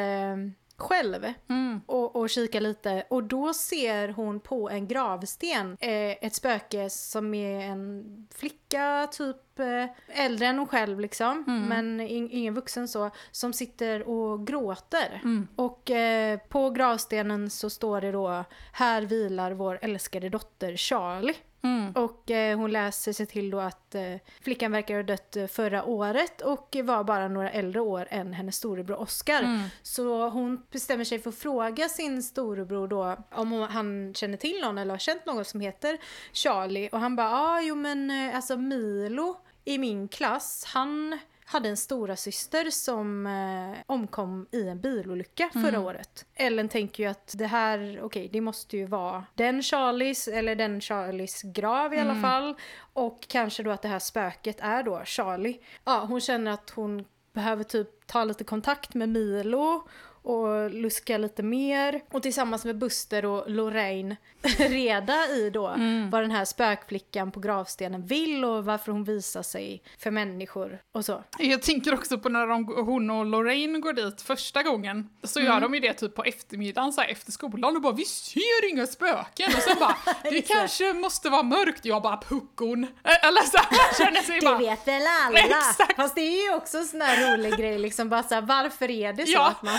själv Mm. och, och kikar lite och då ser hon på en gravsten eh, ett spöke som är en flicka typ eh, äldre än hon själv liksom men in, ingen vuxen så som sitter och gråter. Mm. Och eh, på gravstenen så står det då här vilar vår älskade dotter Charlie. Mm. Och eh, hon läser sig till då att eh, flickan verkar ha dött eh, förra året och var bara några äldre år än hennes storebror Oscar. Mm. Så hon bestämmer sig för att fråga sin storebror då om hon, han känner till någon eller har känt någon som heter Charlie. Och han bara, ah, jo men eh, alltså Milo i min klass, han hade en stora syster som eh, omkom i en bilolycka förra året. Ellen tänker ju att det här, okej, det måste ju vara den Charlies, eller den Charlies grav i alla fall. Och kanske då att det här spöket är då Charlie. Ja, hon känner att hon behöver typ ta lite kontakt med Milo och luska lite mer. Och tillsammans med Buster och Lorraine reda i då Mm. vad den här spökflickan på gravstenen vill och varför hon visar sig för människor och så. Jag tänker också på när de, hon och Lorraine går dit första gången. Så Mm. gör de ju det typ på eftermiddagen så här, efter skolan och bara vi ser inga spöken. Och sen bara det kanske måste vara mörkt. Jag bara puckon. Eller så här, känner sig Det bara vet väl alla! Exakt. Fast det är ju också en sån här rolig grej liksom, bara så här, varför är det så Ja. att man...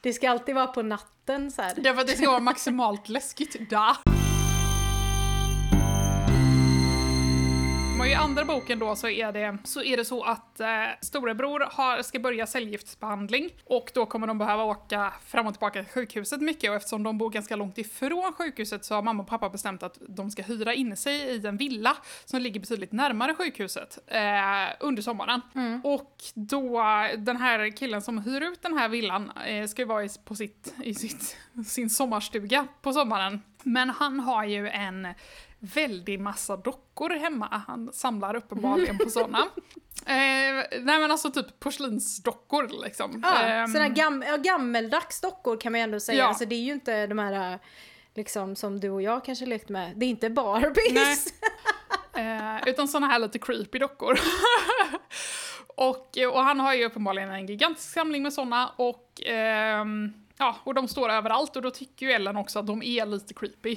Det ska alltid vara på natten så här. Det är för att det ska vara maximalt läskigt. Da. Och I andra boken då så är det så, är det så att eh, storebror har, ska börja cellgiftsbehandling och då kommer de behöva åka fram och tillbaka till sjukhuset mycket och eftersom de bor ganska långt ifrån sjukhuset så har mamma och pappa bestämt att de ska hyra in sig i en villa som ligger betydligt närmare sjukhuset eh, under sommaren. Och då, den här killen som hyr ut den här villan eh, ska ju vara i, på sitt, i sitt, sin sommarstuga på sommaren. Men han har ju en väldig massa dockor hemma. Han samlar uppenbarligen på sådana. Eh, nej men alltså typ porslinsdockor liksom. Ja, Ehm, såna gam gammeldags dockor kan man ju ändå säga. Ja. Alltså, det är ju inte de här liksom som du och jag kanske lekt med. Det är inte Barbies. Eh, utan såna här lite creepy dockor. och, och han har ju uppenbarligen en gigantisk samling med såna och ehm, ja, och de står överallt och då tycker ju Ellen också att de är lite creepy.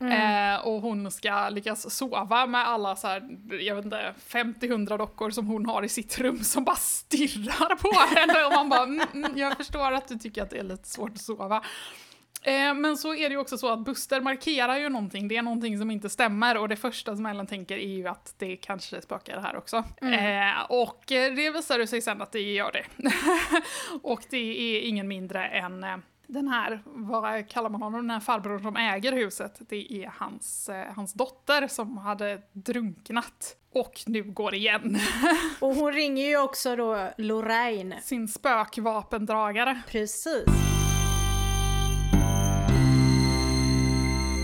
Eh, och hon ska lyckas sova med alla så här, jag vet inte, 50-100 dockor som hon har i sitt rum som bara stirrar på henne och man bara, mm, mm, jag förstår att du tycker att det är lite svårt att sova. Eh, men så är det ju också så att Buster markerar ju någonting, det är någonting som inte stämmer och det första som Ellen tänker är ju att det kanske spökar här också. Eh, och eh, det visar sig sen att det gör det. och det är ingen mindre än eh, den här, vad kallar man honom, den här farbrorn som äger huset, det är hans, eh, hans dotter som hade drunknat och nu går igen. Och hon ringer ju också då Lorraine. Sin spökvapendragare. Precis.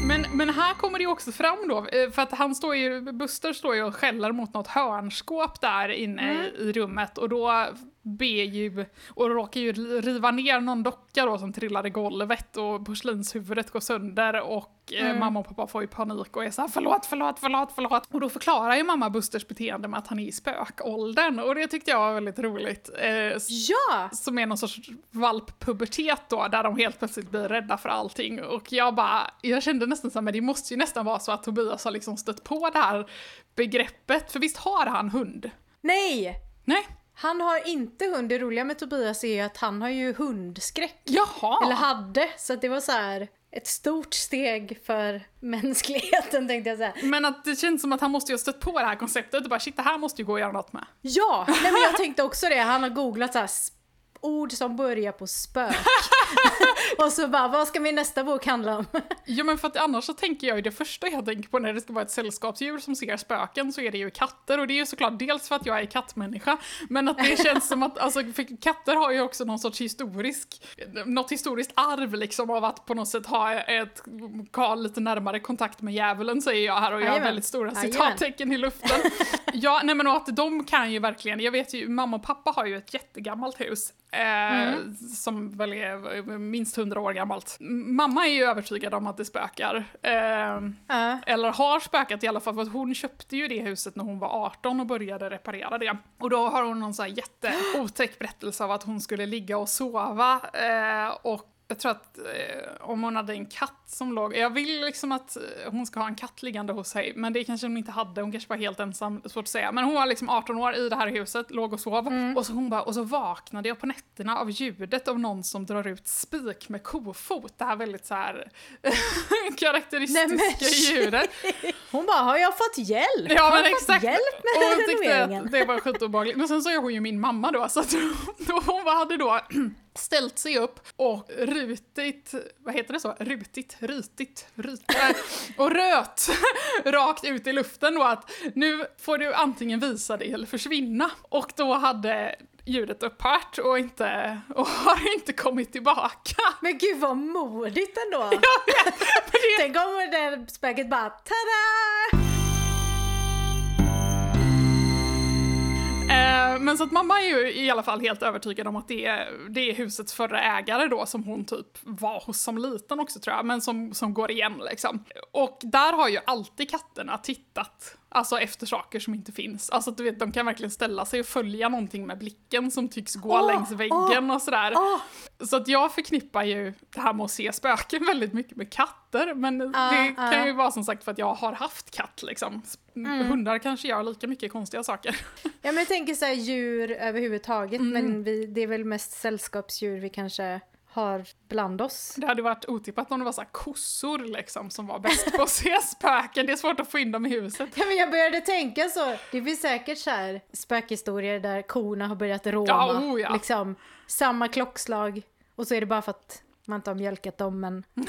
Men, men här kommer det ju också fram då, eh, för att han står ju, Buster står ju och skäller mot något hörnskåp där inne i, i rummet och då ber ju, och råkar ju riva ner någon docka då som trillar i golvet och porslinshuvudet går sönder och eh, mamma och pappa får ju panik och är såhär förlåt, förlåt, förlåt, förlåt. Och då förklarar ju mamma Busters beteende med att han är i spökåldern och det tyckte jag var väldigt roligt. Eh, Ja! som är någon sorts valppubertet då, där de helt plötsligt blir rädda för allting. Och jag bara, jag kände nästan så här, men det måste ju nästan vara så att Tobias har liksom stött på det här begreppet, för visst har han hund? Nej! Nej? Han har inte hund. Det roliga med Tobias är ju att han har ju hundskräck. Jaha! Eller hade. Så det var så här ett stort steg för mänskligheten tänkte jag säga. Men att det känns som att han måste ju ha stött på det här konceptet och bara shit, det här måste ju gå att göra något med. Ja! Nej men jag tänkte också det. Han har googlat så här ord som börjar på spök. Och så bara, vad ska min nästa bok handla om? Ja men för att annars så tänker jag ju det första jag tänker på när det ska vara ett sällskapsdjur som ser spöken så är det ju katter och det är ju såklart dels för att jag är kattmänniska men att det känns som att, alltså katter har ju också någon sorts historisk, något historiskt arv liksom av att på något sätt ha ett, ha lite närmare kontakt med djävulen säger jag här och jag har väldigt stora citattecken i luften. ja nej men och att de kan ju verkligen, jag vet ju, mamma och pappa har ju ett jättegammalt hus eh, som väl är minst hundra år gammalt. Mamma är ju övertygad om att det spökar. Eh, Ja. eller har spökat i alla fall, för att hon köpte ju det huset när hon var 18 och började reparera det. Och då har hon någon så här jätteotäck berättelse av att hon skulle ligga och sova eh, och jag tror att eh, om hon hade en katt som låg, jag vill liksom att eh, hon ska ha en katt liggande hos sig, men det kanske hon inte hade, hon kanske var helt ensam, svårt att säga. Men hon var liksom 18 år i det här huset, låg och sov, och, så hon bara, och så vaknade jag på nätterna av ljudet av någon som drar ut spik med kofot, det här väldigt så här karaktäristiska Nej, men ljudet. Hon bara, har jag fått hjälp? Ja har men exakt. hjälp och med hon tyckte renoveringen? att det var skitobehagligt. Men sen så är hon ju min mamma då, så att då hon hade då ställt sig upp och rutit, vad heter det så? Rutit, rytit, ryt, äh, och röt rakt ut i luften då att nu får du antingen visa dig eller försvinna. Och då hade ljudet upphört och, inte, och har inte kommit tillbaka. Men gud vad modigt ändå! Jag vet, det, Tänk om det spöket bara tada! Eh, men så att mamma är ju i alla fall helt övertygad om att det är, det är husets förra ägare då som hon typ var hos som liten också tror jag, men som, som går igen liksom. Och där har ju alltid katterna tittat Alltså efter saker som inte finns. Alltså du vet, de kan verkligen ställa sig och följa någonting med blicken som tycks gå Åh, längs väggen åh, och sådär. åh. Så att jag förknippar ju det här med att se spöken väldigt mycket med katter. Men det ah. kan ju vara som sagt för att jag har haft katt liksom. Hundar kanske gör lika mycket konstiga saker. Ja men jag tänker så här djur överhuvudtaget Mm. men vi, det är väl mest sällskapsdjur vi kanske har bland oss. Det hade varit otippat om det var så kossor liksom som var bäst på att se spöken. Det är svårt att få in dem i huset. Ja men jag började tänka så, det finns säkert så här spökhistorier där korna har börjat råma. Ja, oh ja. Liksom samma klockslag och så är det bara för att man inte har mjölkat dem men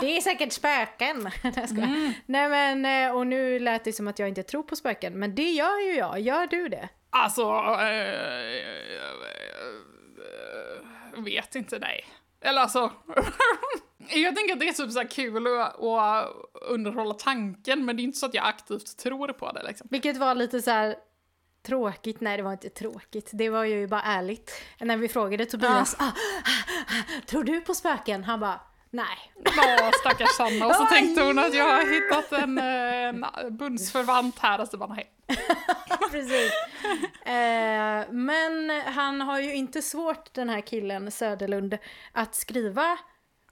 Det är säkert spöken! Mm. Nej men, eh, och nu lät det som att jag inte tror på spöken, men det gör ju jag. Gör du det? Alltså, eh, vet inte, nej. Eller alltså, jag tänker att det är typ så kul att, att underhålla tanken, men det är inte så att jag aktivt tror på det liksom. Vilket var lite så här tråkigt, nej det var inte tråkigt, det var ju bara ärligt. När vi frågade Tobias, ah, ah, ah, tror du på spöken? Han bara, nej. Ja, stackars Sanna. Och så Aj. tänkte hon att jag har hittat en, eh, en bundsförvant här, och så bara nej. Precis. Eh, men han har ju inte svårt den här killen Söderlund att skriva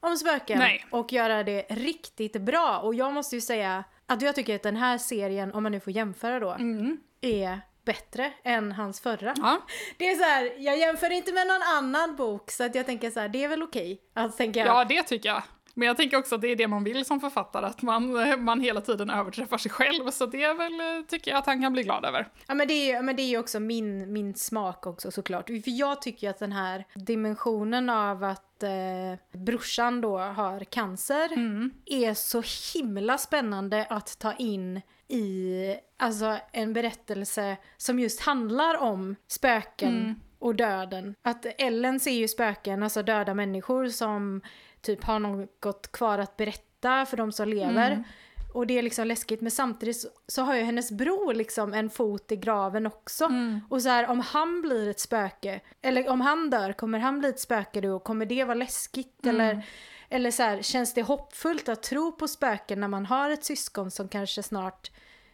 om spöken Nej. och göra det riktigt bra. Och jag måste ju säga att jag tycker att den här serien, om man nu får jämföra då, Mm. är bättre än hans förra. Ja. Det är så här, jag jämför inte med någon annan bok så att jag tänker så här, det är väl okej. Alltså tänker jag. ja, det tycker jag. Men jag tänker också att det är det man vill som författare, att man, man hela tiden överträffar sig själv. Så det är väl, eh, tycker jag att han kan bli glad över. Ja men det är, men det är ju också min, min smak också såklart. För jag tycker ju att den här dimensionen av att eh, brorsan då har cancer Mm. är så himla spännande att ta in i alltså, en berättelse som just handlar om spöken Mm. och döden. Att Ellen ser ju spöken, alltså döda människor som typ har något kvar att berätta för de som lever. Mm. Och det är liksom läskigt men samtidigt så, så har ju hennes bror liksom en fot i graven också. Mm. Och så här om han blir ett spöke, eller om han dör, kommer han bli ett spöke då? Kommer det vara läskigt? Mm. Eller, eller så här, känns det hoppfullt att tro på spöken när man har ett syskon som kanske snart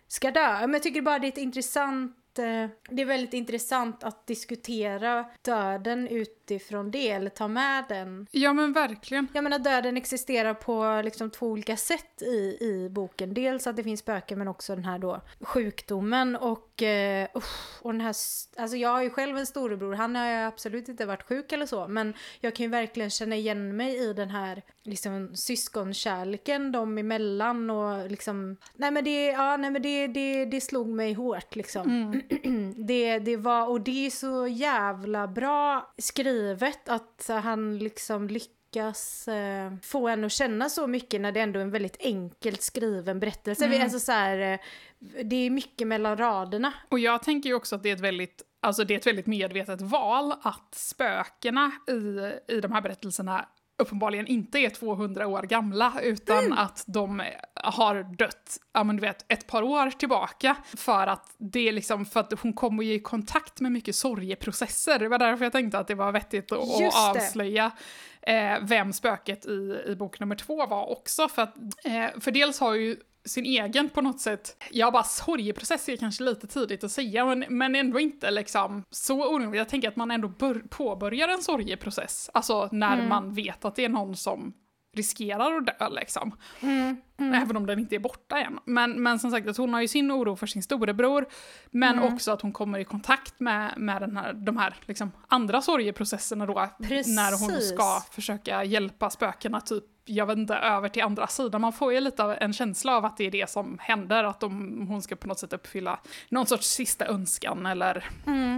ska dö? Men jag tycker bara det är ett intressant det är väldigt intressant att diskutera döden utifrån det, eller ta med den Ja, men verkligen. jag menar döden existerar på liksom två olika sätt i, i boken. Dels att det finns spöken men också den här då sjukdomen och, eh, usch, och den här, alltså jag har ju själv en storebror, han har ju absolut inte varit sjuk eller så men jag kan ju verkligen känna igen mig i den här liksom syskonkärleken dem emellan och liksom, nej men det, ja nej men det, det, det slog mig hårt liksom. det, det var, och det är så jävla bra skrivet att han liksom lyckas eh, få en att känna så mycket när det ändå är en väldigt enkelt skriven berättelse. Vi- Alltså så här, eh, det är mycket mellan raderna. Och jag tänker ju också att det är ett väldigt, alltså det är ett väldigt medvetet val att spökena i, i de här berättelserna uppenbarligen inte är 200 år gamla utan att de har dött, ja men du vet, ett par år tillbaka. För att det är liksom, för att hon kommer ju i kontakt med mycket sorgeprocesser. Det var därför jag tänkte att det var vettigt att, att avslöja eh, vem spöket i, i bok nummer två var också. För, att, eh, för dels har ju sin egen på något sätt, ja bara sorgeprocess är kanske lite tidigt att säga, men, men ändå inte liksom så orimligt. Jag tänker att man ändå bör, påbörjar en sorgeprocess, alltså när man vet att det är någon som riskerar att dö liksom. Även om den inte är borta än. Men, men som sagt, att hon har ju sin oro för sin storebror, men också att hon kommer i kontakt med, med den här, de här liksom, andra sorgeprocesserna då, när hon Precis. ska försöka hjälpa spökena typ jag vet inte, över till andra sidan. Man får ju lite av en känsla av att det är det som händer, att de, hon ska på något sätt uppfylla någon sorts sista önskan eller,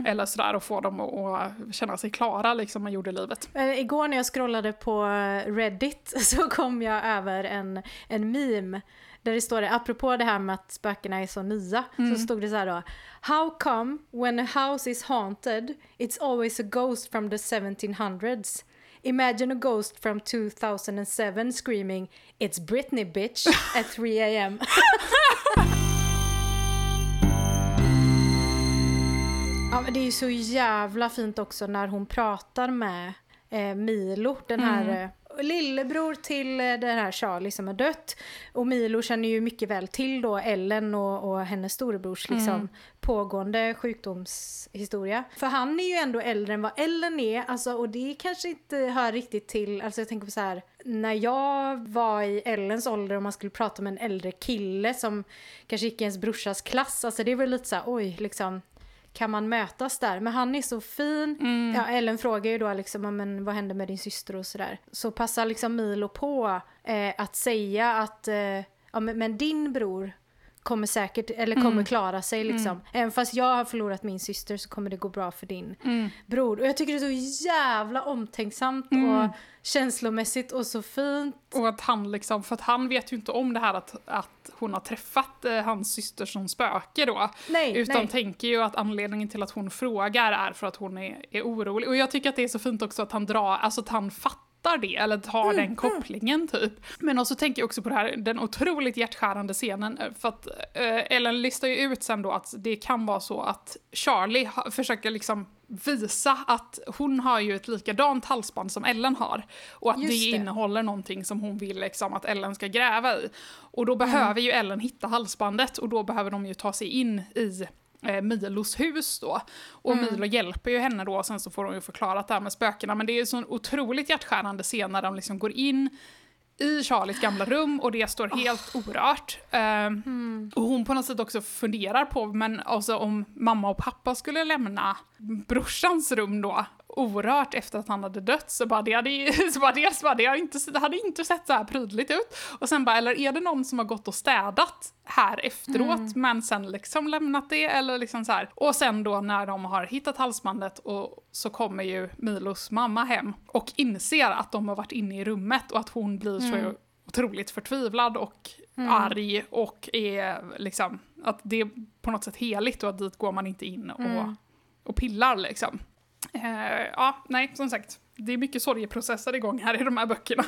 eller sådär och få dem att, att känna sig klara liksom med jordelivet. Eh, igår när jag scrollade på Reddit så kom jag över en, en meme där det står det, apropå det här med att spökena är så nya, så stod det så här då. How come when a house is haunted it's always a ghost from the 1700s? Imagine a ghost from 2007 screaming It's Britney bitch at 3 am. Ja, men det är ju så jävla fint också när hon pratar med eh, Milo, den här Mm. Lillebror till eh, den här Charlie som har dött. Och Milo känner ju mycket väl till då Ellen och, och hennes storebrors Mm. liksom, pågående sjukdomshistoria. För han är ju ändå äldre än vad Ellen är, alltså, och det kanske inte hör riktigt till, alltså jag tänker på så här, när jag var i Ellens ålder och man skulle prata med en äldre kille som kanske gick i ens brorsas klass, alltså det var lite så här, oj, liksom, kan man mötas där? Men han är så fin. Mm. Ja, Ellen frågar ju då liksom, "Ja, men vad hände med din syster och sådär. Så passar liksom Milo på eh, att säga att, eh, ja men, men din bror kommer säkert, eller kommer Mm. klara sig liksom. Även fast jag har förlorat min syster så kommer det gå bra för din Mm. bror. Och jag tycker det är så jävla omtänksamt Mm. och känslomässigt och så fint. Och att han liksom, för att han vet ju inte om det här att, att hon har träffat eh, hans syster som spöke då. Nej, Utan nej. tänker ju att anledningen till att hon frågar är för att hon är, är orolig. Och jag tycker att det är så fint också att han drar, alltså att han fattar det, eller har Mm, den kopplingen typ. Men också tänker jag också på det här, den otroligt hjärtskärande scenen, eh, för att eh, Ellen listar ju ut sen då att det kan vara så att Charlie ha, försöker liksom visa att hon har ju ett likadant halsband som Ellen har. Och att det, det. innehåller någonting som hon vill liksom att Ellen ska gräva i. Och Mm. då behöver ju Ellen hitta halsbandet och då behöver de ju ta sig in i eh, Milos hus då. Och Mm. Milo hjälper ju henne då och sen så får hon ju förklarat det här med spökena. Men det är ju så otroligt hjärtskärande scen när de liksom går in i Charlies gamla rum och det står helt orört. Ehm, Mm. Och hon på något sätt också funderar på, men alltså om mamma och pappa skulle lämna brorsans rum då orört efter att han hade dött så bara det hade, ju- så bara dels bara det hade inte, det hade inte sett så här prydligt ut och sen bara eller är det någon som har gått och städat här efteråt men sen liksom lämnat det eller liksom så här. Och sen då när de har hittat halsbandet och så kommer ju Milos mamma hem och inser att de har varit inne i rummet och att hon blir så otroligt förtvivlad och arg och är liksom att det är på något sätt heligt och att dit går man inte in och, och pillar liksom. Eh, ja, nej, som sagt. Det är mycket sorgeprocesser igång här i de här böckerna.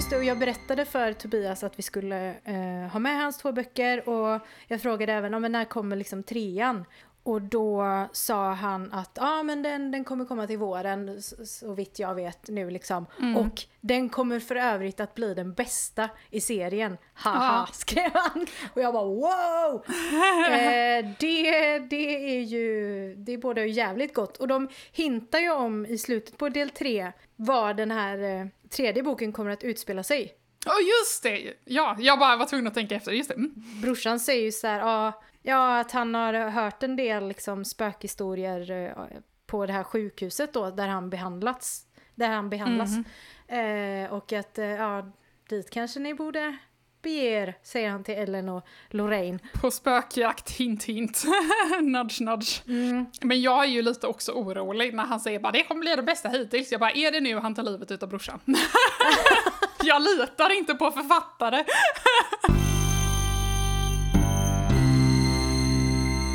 Just det, och jag berättade för Tobias att vi skulle eh, ha med hans två böcker och jag frågade även om när kommer liksom trean? Och då sa han att ja men den, den kommer komma till våren s- så vitt jag vet nu liksom. Och den kommer för övrigt att bli den bästa i serien. Haha, Ja. skrev han. Och jag bara wow! eh, det, det är ju, det är både jävligt gott. Och de hintar ju om i slutet på del tre var den här eh, tredje boken kommer att utspela sig. Ja, just det! Ja, jag bara var tvungen att tänka efter. Just det. Mm. Brorsan säger ju så här, ja, ja att han har hört en del liksom spökhistorier eh, på det här sjukhuset då där han behandlats. Där han behandlas. Eh, och att eh, ja, dit kanske ni borde bege er, säger han till Ellen och Lorraine. På spökjakt, hint hint. nudge nudge. Men jag är ju lite också orolig när han säger bara det kommer bli det bästa hittills. Jag bara, är det nu han tar livet utav brorsan? jag litar inte på författare.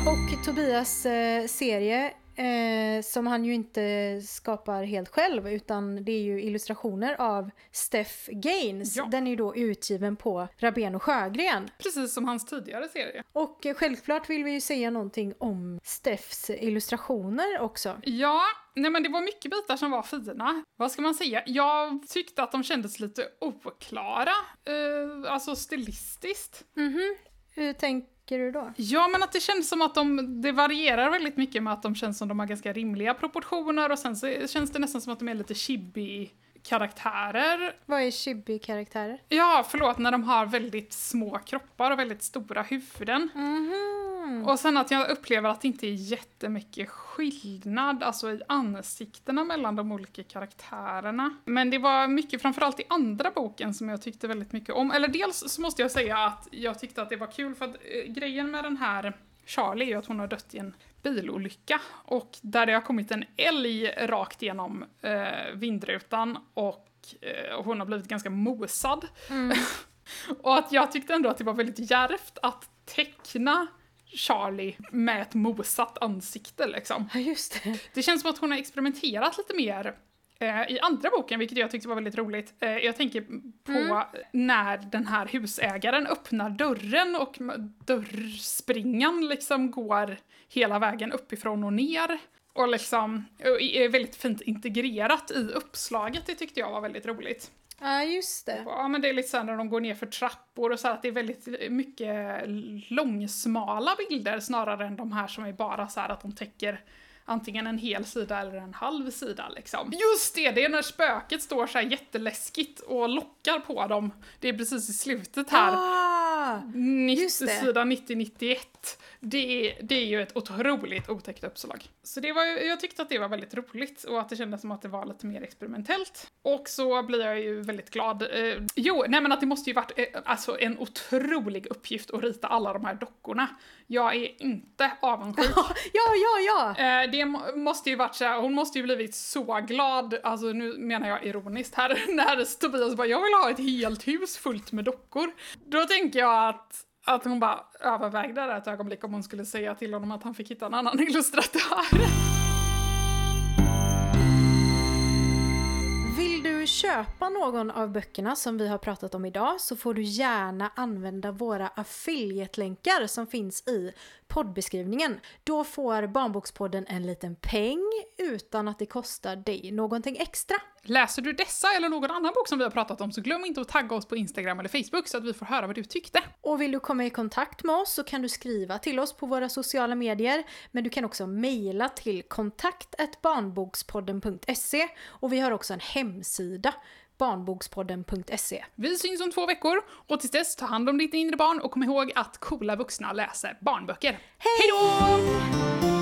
Och Tobias eh, serie, eh, som han ju inte skapar helt själv, utan det är ju illustrationer av Steph Gaines. Ja. Den är ju då utgiven på Rabén och Sjögren. Precis som hans tidigare serie. Och eh, självklart vill vi ju säga någonting om Steffs illustrationer också. Ja, nej men det var mycket bitar som var fina. Vad ska man säga? Jag tyckte att de kändes lite oklara, eh, alltså stilistiskt. Mhm. Hur tänker du då? Ja, men att det känns som att de, det varierar väldigt mycket med att de känns som de har ganska rimliga proportioner och sen så känns det nästan som att de är lite chibi karaktärer. Vad är chibi-karaktärer? Ja, förlåt, när de har väldigt små kroppar och väldigt stora huvuden. Mhm. Och sen att jag upplever att det inte är jättemycket skillnad alltså i ansiktena mellan de olika karaktärerna. Men det var mycket, framförallt i andra boken, som jag tyckte väldigt mycket om. Eller dels så måste jag säga att jag tyckte att det var kul för att eh, grejen med den här Charlie är ju att hon har dött i en bilolycka och där det har kommit en älg rakt igenom eh, vindrutan och eh, hon har blivit ganska mosad. och att jag tyckte ändå att det var väldigt djärvt att teckna Charlie med ett mosat ansikte liksom. Ja, just det. Det känns som att hon har experimenterat lite mer I andra boken, vilket jag tyckte var väldigt roligt, eh, jag tänker på när den här husägaren öppnar dörren och dörrspringan liksom går hela vägen uppifrån och ner. Och liksom och är väldigt fint integrerat i uppslaget, det tyckte jag var väldigt roligt. Ja, just det. Ja, men det är lite så här när de går ner för trappor och så att det är väldigt mycket långsmala bilder snarare än de här som är bara så här att de täcker antingen en hel sida eller en halv sida liksom. Just det, det är när spöket står så här jätteläskigt och lockar på dem. Det är precis i slutet här. Ah, 90, just det. sidan 90-91. Det är, det är ju ett otroligt otäckt uppslag. Så det var, jag tyckte att det var väldigt roligt och att det kändes som att det var lite mer experimentellt. Och så blir jag ju väldigt glad. Eh, jo, nej men att det måste ju varit eh, alltså en otrolig uppgift att rita alla de här dockorna. Jag är inte avundsjuk. ja, ja, ja! Eh, det måste ju varit så här, hon måste ju blivit så glad, alltså nu menar jag ironiskt här, när Tobias bara “jag vill ha ett helt hus fullt med dockor”. Då tänker jag att, att hon bara övervägde det ett ögonblick om hon skulle säga till honom att han fick hitta en annan illustratör. Köpa någon av böckerna som vi har pratat om idag så får du gärna använda våra affiliate-länkar som finns i poddbeskrivningen. Då får Barnbokspodden en liten peng utan att det kostar dig någonting extra. Läser du dessa eller någon annan bok som vi har pratat om så glöm inte att tagga oss på Instagram eller Facebook så att vi får höra vad du tyckte. Och vill du komma i kontakt med oss så kan du skriva till oss på våra sociala medier men du kan också mejla till kontakt barnbokspodden.se och vi har också en hemsida barnbokspodden.se. Vi syns om två veckor och tills dess ta hand om ditt inre barn och kom ihåg att coola vuxna läser barnböcker. Hej då!